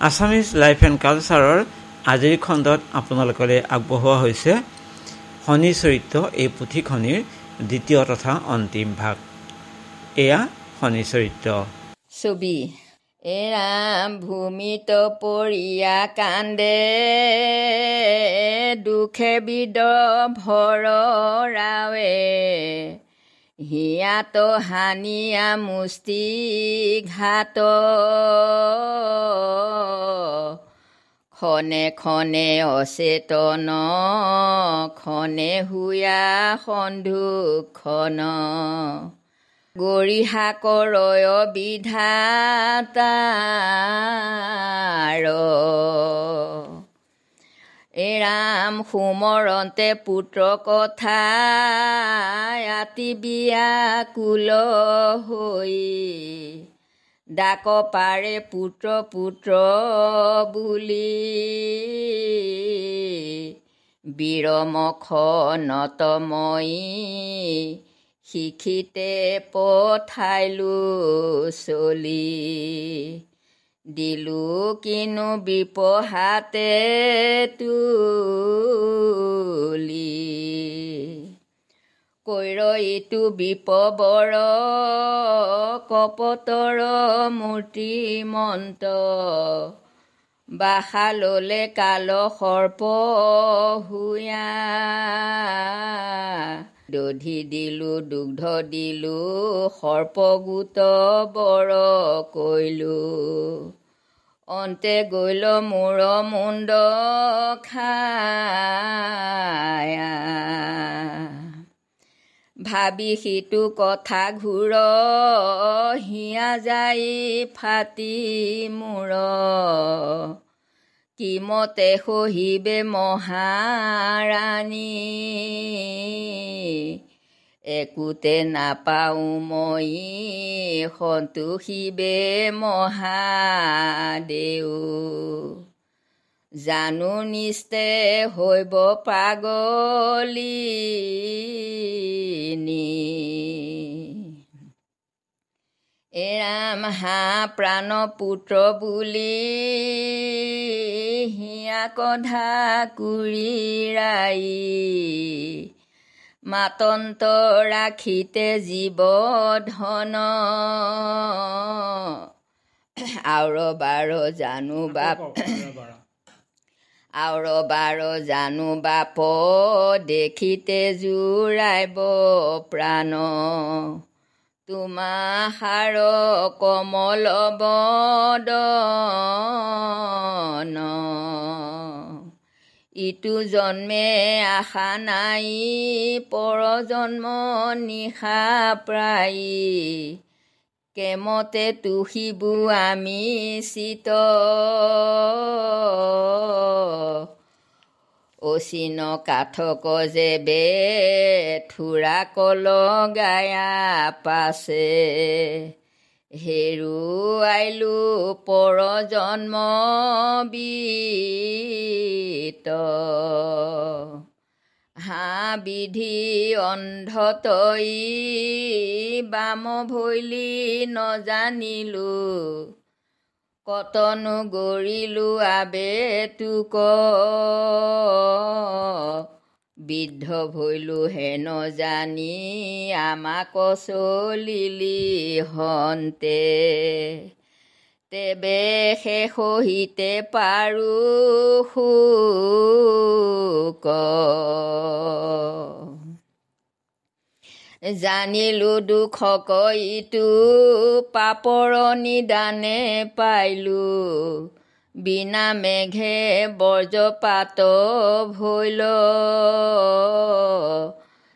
Assamese life and কালচাৰৰ আজিৰ খণ্ডত আপোনালোকলৈ আগবঢ়োৱা হৈছে শনি চৰিত্ৰ এই পুথিখনিৰ দ্বিতীয় তথা অন্তিম ভাগ। এয়া শনি চৰিত্ৰ। ছবি। এৰাম ভূমিত পৰিয়া কান্দে দুখে বিদ ভৰ ৰাৱে হিয়াত হানিয়া মুষ্টি ঘাট। খনে খনে অচেতন খনে হুয়া সন্ধুখন গৰিহা কৰয় বিধাতাৰ। এৰাম সুমৰন্তে পুত্ৰ কথা আতি বিয়াকুল হৈ। ডাক পাৰে পুত্ৰ পুত্ৰ বুলি। বিৰমখ নতময়ী শিক্ষিতে পঠাইলো চলি। দিলো কিনো বিপহাতে তুলি। কৈৰ ইটো বিপবৰ কপতৰ মূৰ্তিমন্ত বাসা ললে কাল সৰ্প হুয়া দধি দিলো দুগ্ধ দিলো সৰ্পগোট বৰ কৈলো অন্তে গৈল মূৰ মুণ্ড ভাবি সিটো কথা ঘূৰ হিয়া যাই ফাটি মূৰ। কিমতে সহিবে মহাৰাণী? একোতে নাপাওঁ মই সন্তোষিবে মহাদেউ জানো নিস্তে হৈব পাগলী এৰাম হাঁহ প্ৰাণ পুত্ৰ বুলি হিয়া কধা কুৰিৰাই। মাতন্ত ৰাখিতে জীৱ ধন আউৰ বাৰ জানো বাপ আউৰ বাৰ জানো বাপ দেখিতে জোৰাইব প্ৰাণ। তোমাহাৰ কমল বদন। ইটো জন্মে আশা নাই পৰ জন্ম নিশা প্ৰায়। কেমতে তুষিবো আমি চিত? অচিন কাঠক যে বে থোৰা কল গায়া পাছে। হেৰুৱাইলো পৰ জন্ম বিত। হাঁ বিধি অন্ধতই বাম ভৈলি নজানিলো কতনো গৰিলো আবে তোক বৃদ্ধ ভৈলো হেন জানি আমাক চলিলি হন্তে। তেবে শেষহিতে পাৰো শোক জানিলো দুখক ইটো পাপৰ নিদানে পাইলো। বিনা মেঘে বৰ্জপাত ভৈল।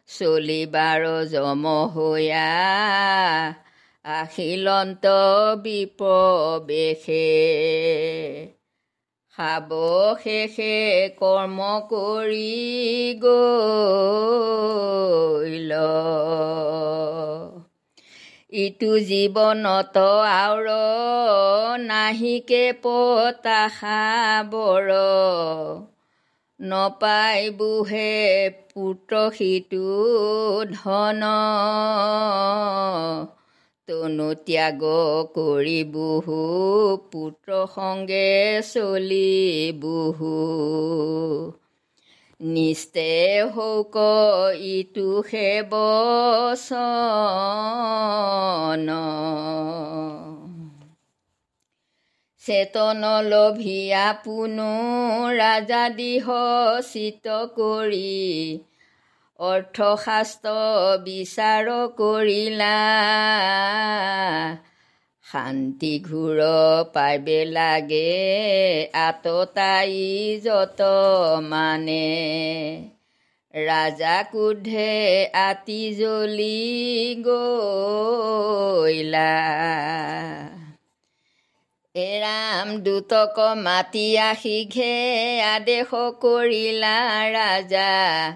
চলিবাৰ জম হৈয়া আশিলন্ত বিপবেশে সাৱশেষে কৰ্ম কৰি গৈল ইটো জীৱনত আউৰ নাহিকে পতাশা বৰ। নপাইবোহে পুত্ৰ সিটো ধন। তনু ত্যাগ কৰি বহু পুত্ৰ সংগে চলি বহু নিস্তে হৌক ইটো সেৱচন চেতন লভিয়া পুনু ৰাজা দিহ চিত কৰি অৰ্থশাস্ত্ৰ বিচাৰ কৰিলা। শান্তি ঘূৰ পাইবে লাগে আততাই যত মানে। ৰাজা কোধে আতি জ্বলি গলা এৰাম দুটক মাতি আহি ঘে আদেশ কৰিলা ৰাজা।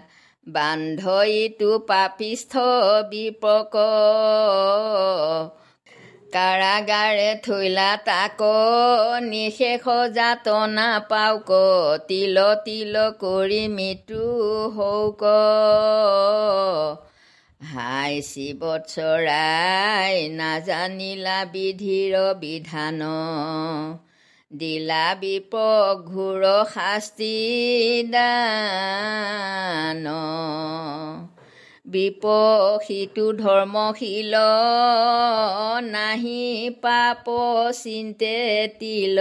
বান্ধ ইটো পাপিষ্ঠ বিপক। কাৰাগাৰে থৈলা তাক নিশেষ যাতনা পাওক তিল তিল কৰি মৃত্যু হৌক হাই শিৱৎসৰাই নাজানিলা বিধিৰ বিধান। দিলা বিপঘূৰ শাস্তি দান। বিপশিতু ধৰ্মশীল নাহি পাপ চিন্তে তিল।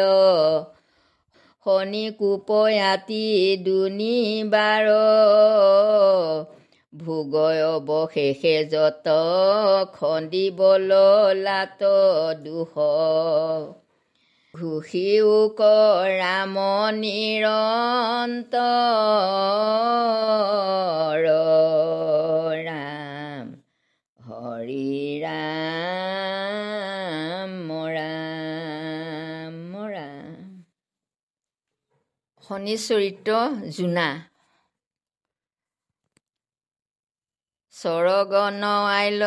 শনি কোপয়াতি দুনিবাৰ ভোগয় অৱশেষে যত খন্দিবল লাত দুখ ঘোষিও ৰাম নিৰন্তৰ। শনি চৰিত্ৰ জোনা। স্বৰগণ আইল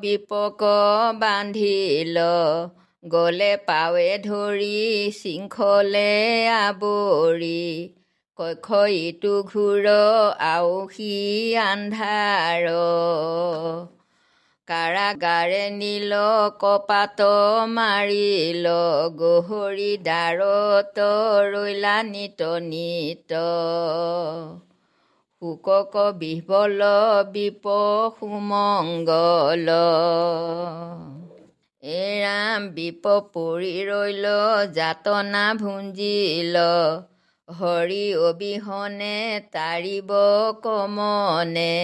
বিপক বান্ধিল গলে পাৱে ধৰি শৃংখলে আৱৰি কক্ষ ইটো ঘূৰ আউসী আন্ধাৰ। কাৰাগাৰে নীল কপাত মাৰিল গহৰি দ্বাৰত ৰৈলা নিত নিত। শুকক বিহবল বিপ সুমংগল এৰাম বিপ পৰি ৰৈল যাতনা ভুঞ্জিল। হৰি অবিহনে তাৰিব কমনে।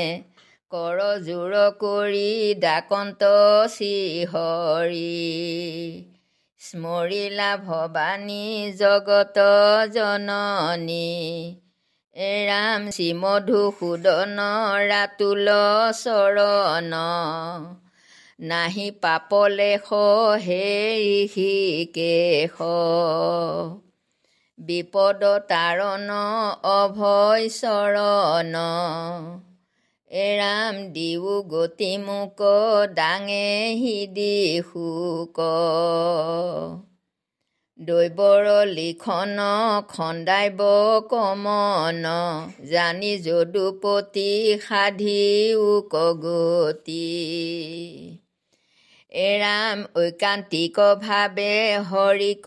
কৰ জোৰ কৰি ডাকন্ত শ্ৰীহৰি স্মৰিলা ভৱানী জগত জননী। এৰাম শ্ৰীমধুসূদন ৰাতুল চৰণ। নাহি পাপলেশ হে ঋষিকেশ। বিপদ তাৰণ অভয় চৰণ। এৰাম দিও গতি মোক দাঙে সিদি শোক দৈবৰ লিখন খন্দাইব কমন জানি যদুপতি সাধিও কগতি এৰাম ঐকান্তিকভাৱে হৰিক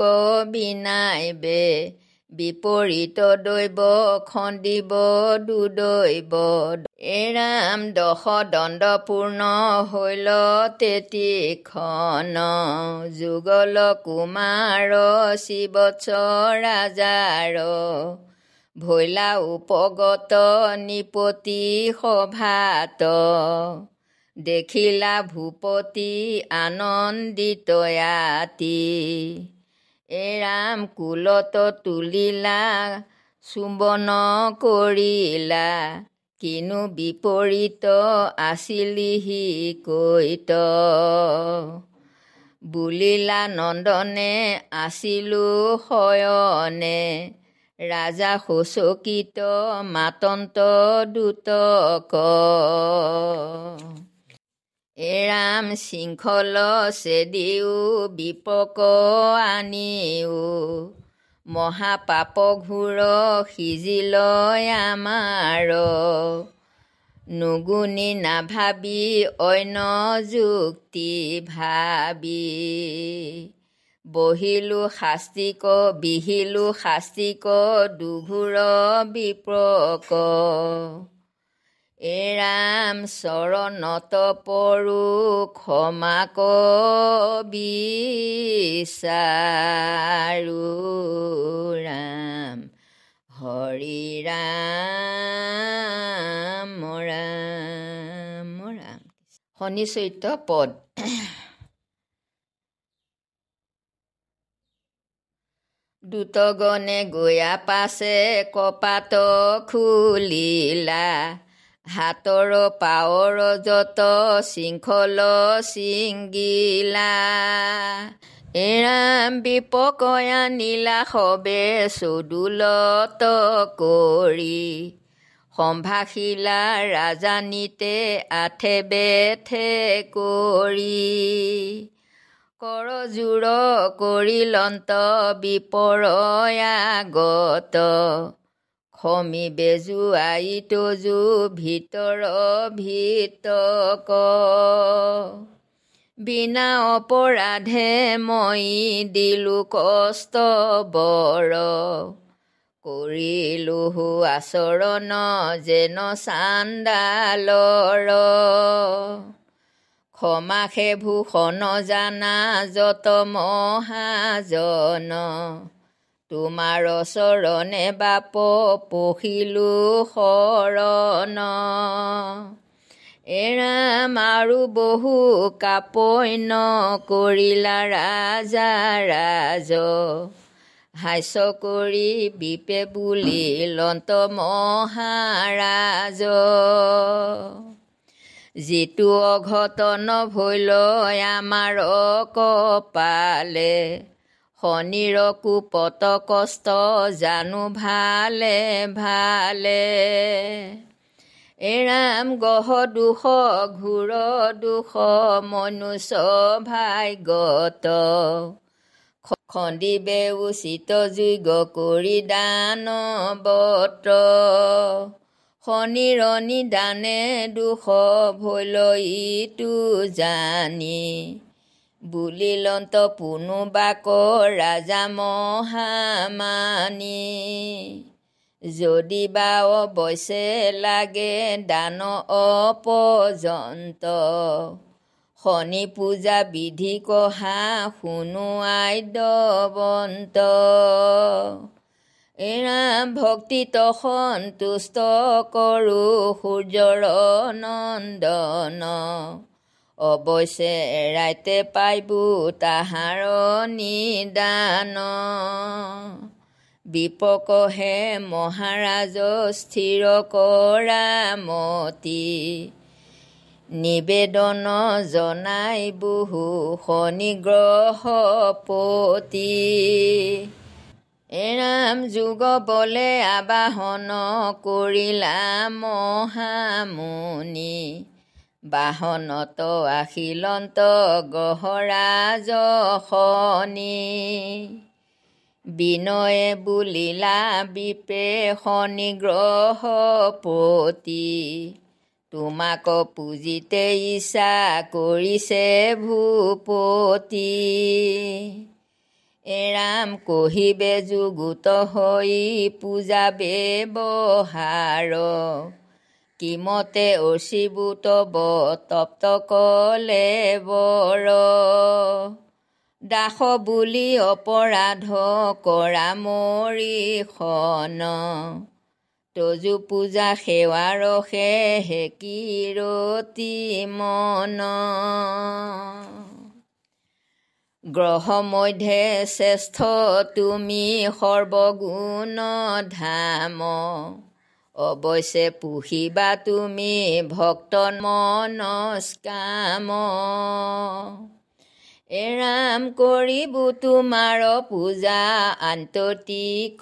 বিনাইবে বিপৰীত দৈৱ খন্দিব দুদৈৱ এৰাম দশ দণ্ডপূৰ্ণ হৈল তেতিখন। যুগল কুমাৰ শিৱৎস ৰাজাৰ। ভৈলা উপগত নিপতি সভাত। দেখিলা ভূপতি আনন্দিতয়াতি এৰাম কুলত তুলিলা চুম্বন কৰিলা। কিনো বিপৰীত আছিলিহি কৈত? বুলিলা নন্দনে আছিলো শয়নে ৰাজা শোচকিত মাতন্ত দুতক। এৰাম শৃংখল চেদিও বিপক আনিও। মহাপাপ ঘূৰ সিজিল আমাৰ। নুগুণি নাভাবি অন্য যুক্তি ভাবি। বহিলো শাস্তিক বিহিলো শাস্তিক দুঘূৰ বিপ্ৰক এৰাম চৰণত পৰো ক্ষমা বিচাৰো ৰাম। হৰি ৰাম ৰাম ৰাম। শনি চৰিত্ৰ পদ। দুটগণে গয়া পাছে কপাত খুলিলা। হাতৰ পাৱৰ যত শৃংখল চিংগিলা এৰাম বিপকয়া নীলা সবে চদুলত কৰি। সম্ভাষিলা ৰাজানীতে আঠে বেঠে কৰি। কৰজোৰ কৰিলন্ত বিপৰয়াগত খমি বেজু আই তজু ভিতৰ ভিতক বিনা অপৰাধে মই দিলো কষ্ট বৰ। কৰিলো আচৰণ যেন চাণ্ডালৰ ক্ষমাসে ভূষণ জানা যত মহাজন। তোমাৰ চৰণে বাপ পঢ়িলো শৰণ। এৰাম আৰু বহু কাপন্য কৰিলা ৰাজা ৰাজ। হাস্য কৰি বিপে বুলি লন্ত মহাৰাজ। যিটো অঘটন ভৈল আমাৰ কপালে শনিৰ কোপত কষ্ট জানো ভালে ভালে। এৰাম গহ দুখ ঘূৰ দুখ মনুষ্য ভাগ্যত খন্দিবে উচিত যোগ্য কৰি দান বত। শনিৰ নিদানে দুখ ভৈল ইটো জানি। বুলিলন্ত পুনু বাক ৰাজা মহামানি যদি বা অৱশ্যে লাগে দান অপৰ্যন্ত শনি পূজা বিধি কহা শুনো আইদবন্ত এৰা ভক্তিত সন্তুষ্ট কৰোঁ সূৰ্যৰ নন্দন। অৱশ্যে এৰাইতে পাইবো তাহাৰ নিদান। বিপকহে মহাৰাজ স্থিৰ কৰা মতি। নিবেদন জনাই বহু শনিগ্ৰহপতি এৰাম যুগ বলে আবাহন কৰিলা মহামুনি। বাহনত আশিলন্ত গহৰাজ শনি বিনয়ে বুলিলা বিপে শনিগ্ৰহপতি তোমাক পুজিতে ইচ্ছা কৰিছে ভূপতি। এৰাম কহিবে যুগুত হৈ পূজা ব্যৱহাৰ কিমতে অচিবুত তপ্ত কলে বৰ। দাস বুলি অপৰাধ কৰা মৰিখন তজু পূজা সেৱাৰ সে হেকিৰতি মন। গ্ৰহ মধ্যে শ্ৰেষ্ঠ তুমি সৰ্বগুণ ধাম অৱশ্যে পুহিবা তুমি ভক্ত মনস্কাম। এৰাম কৰিব তোমাৰ পূজা আন্ততিক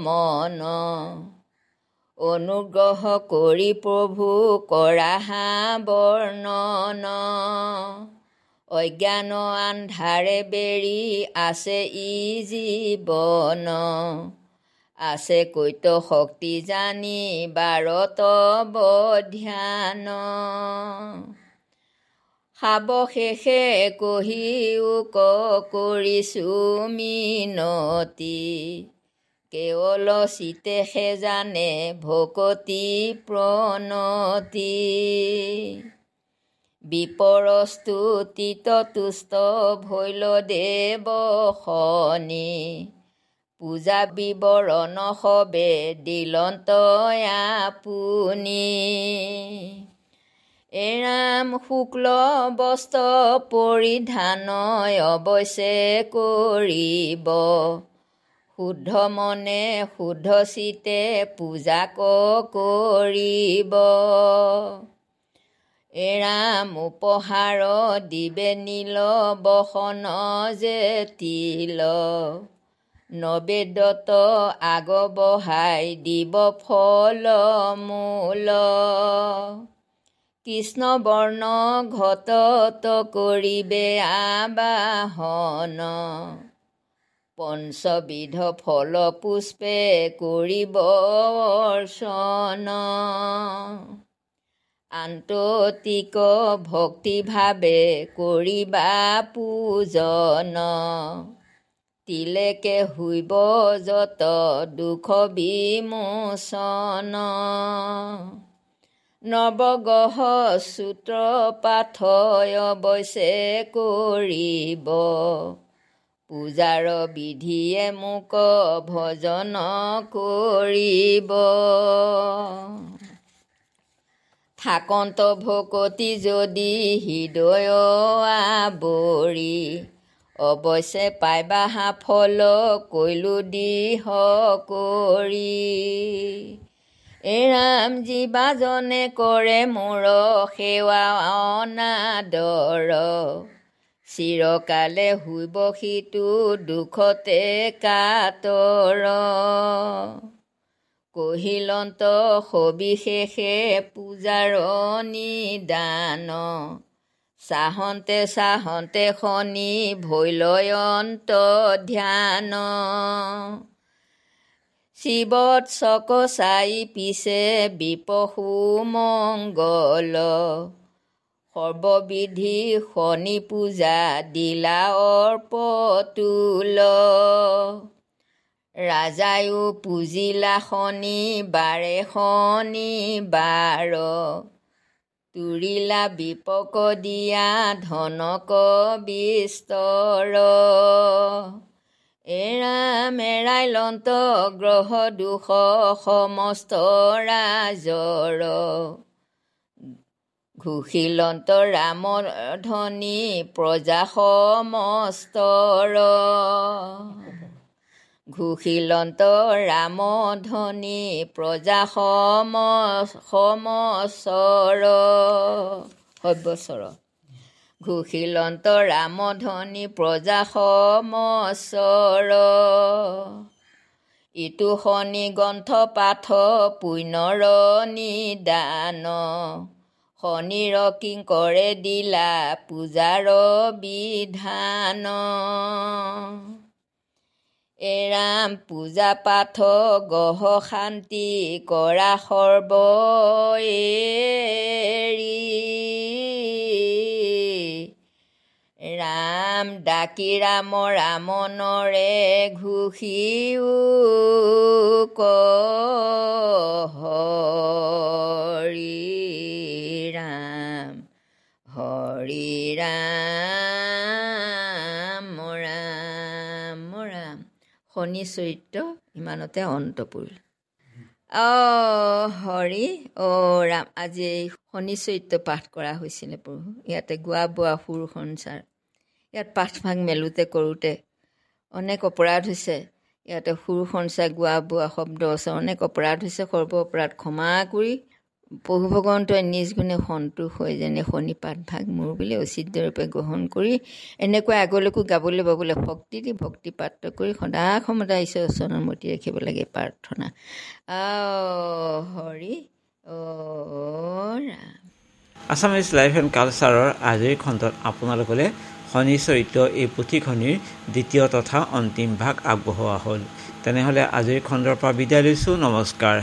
মন। অনুগ্ৰহ কৰি প্ৰভু কৰা বৰ্ণন। অজ্ঞান আন্ধাৰে বেৰি আছে ই জীৱন। আছে কৈত শক্তি জানি বাৰত ধ্যান। সাৱশেষে কহিও ক কৰিছো মিনতি। কেৱল চিতেহে জানে ভকতি প্ৰণতি। বিপৰস্তুতিত তুষ্ট ভৈল দেৱ শনি। পূজা বিৱৰণ সবে দিলন্ত আপুনি। এৰাম শুক্ল বস্ত্ৰ পৰিধান অৱশ্যে কৰিব। শুদ্ধ মনে শুদ্ধ চিতে পূজা কৰিব। এৰাম উপহাৰ দিবে নীল বসন যে তিল। নবেদত আগবঢ়াই দিব ফল মূল। কৃষ্ণ বৰ্ণ ঘটত কৰিবে আবাহন। পঞ্চবিধ ফল পুষ্পে কৰিব অৰ্চন। আন্ততিক ভক্তিভাৱে কৰিবা পূজন। তিলেকে শুইব যত দুখ বিমোচন। নৱগ্ৰহ সূত্ৰ পাঠয় অৱশ্যে কৰিব। পূজাৰ বিধিয়ে মোক ভজন কৰিব। থাকন্ত ভকতি যদি হৃদয় আৱৰি অৱশ্যে পাইবা সাফল কৈলো দিহ কৰি এৰাম জীৱাজনে কৰে মোৰ সেৱা অনাদৰ। চিৰকালে শুইব সিটো দুখতে কাতৰ। কহিলন্ত সবিশেষে পূজাৰ নিদান। চাহন্তে চাহন্তে শনি ভৈলয়ন্ত ধ্যান শিৱত চক চাই পিছে বিপশু মংগল। সৰ্ববিধি শনি পূজা দিলা অৰ্পতুল। ৰাজায়ো পুজিলা শনি বাৰে শনি বাৰ তুৰিলা বিপক দিয়া ধনক বিস্তৰ। এৰাম এৰাই লন্ত গ্ৰহ দুশ সমস্ত ৰাজৰ। ঘোষিলন্ত ৰাম ধনী প্ৰজা সমস্তৰ। ঘোষিলন্ত ৰাম ধনী প্ৰজা সম সমস্বৰ সব্যস্বৰ ঘোষিলন্ত ৰাম ধনী প্ৰজা সমস্বৰ ইটো শনি গ্ৰন্থ পাঠ নিদান। শনিৰ কিংকৰে দিলা পূজাৰ বিধান। এৰাম পূজা পাঠ গহ শান্তি কৰা সৰ্ব ৰাম ডাকি ৰাম ৰামনৰে ঘোষিও হৰি ৰাম হৰি ৰাম। শনি চৰিত্ৰ ইমানতে অন্ত পৰিল অ' হৰি অ' ৰাম আজি এই শনি চৰিত্ৰ পাঠ কৰা হৈছিলে প্ৰভু। ইয়াতে গোৱা বোৱা সুৰ সঞ্চাৰ। ইয়াত পাঠভাগ মেলোঁতে কৰোঁতে অনেক অপৰাধ হৈছে। ইয়াতে সুৰ সঞ্চাৰ গোৱা বোৱা শব্দ আছে। অনেক অপৰাধ হৈছে। সৰ্ব অপৰাধ ক্ষমা কৰি প্ৰভু ভগৱন্তই নিজ গুণে সন্তোষ হৈ যেনে শনি পাঠভাগ মোৰ বুলি ঔচিত্যৰূপে গ্ৰহণ কৰি এনেকৈ আগলৈকো গাবলৈ বাবলৈ শক্তি দি ভক্তি প্ৰাপ্ত কৰি সদা সমদা ঈশ্বৰৰ চৰণৰ মতি ৰাখিব লাগে প্ৰাৰ্থনা। হৰি আছামিজ লাইফ এণ্ড কালচাৰৰ আজিৰ খণ্ডত আপোনালোকলৈ শনি চৰিত্ৰ এই পুথিখনিৰ দ্বিতীয় তথা অন্তিম ভাগ আগবঢ়োৱা হ'ল। তেনেহ'লে আজিৰ খণ্ডৰ পৰা বিদায় লৈছোঁ। নমস্কাৰ।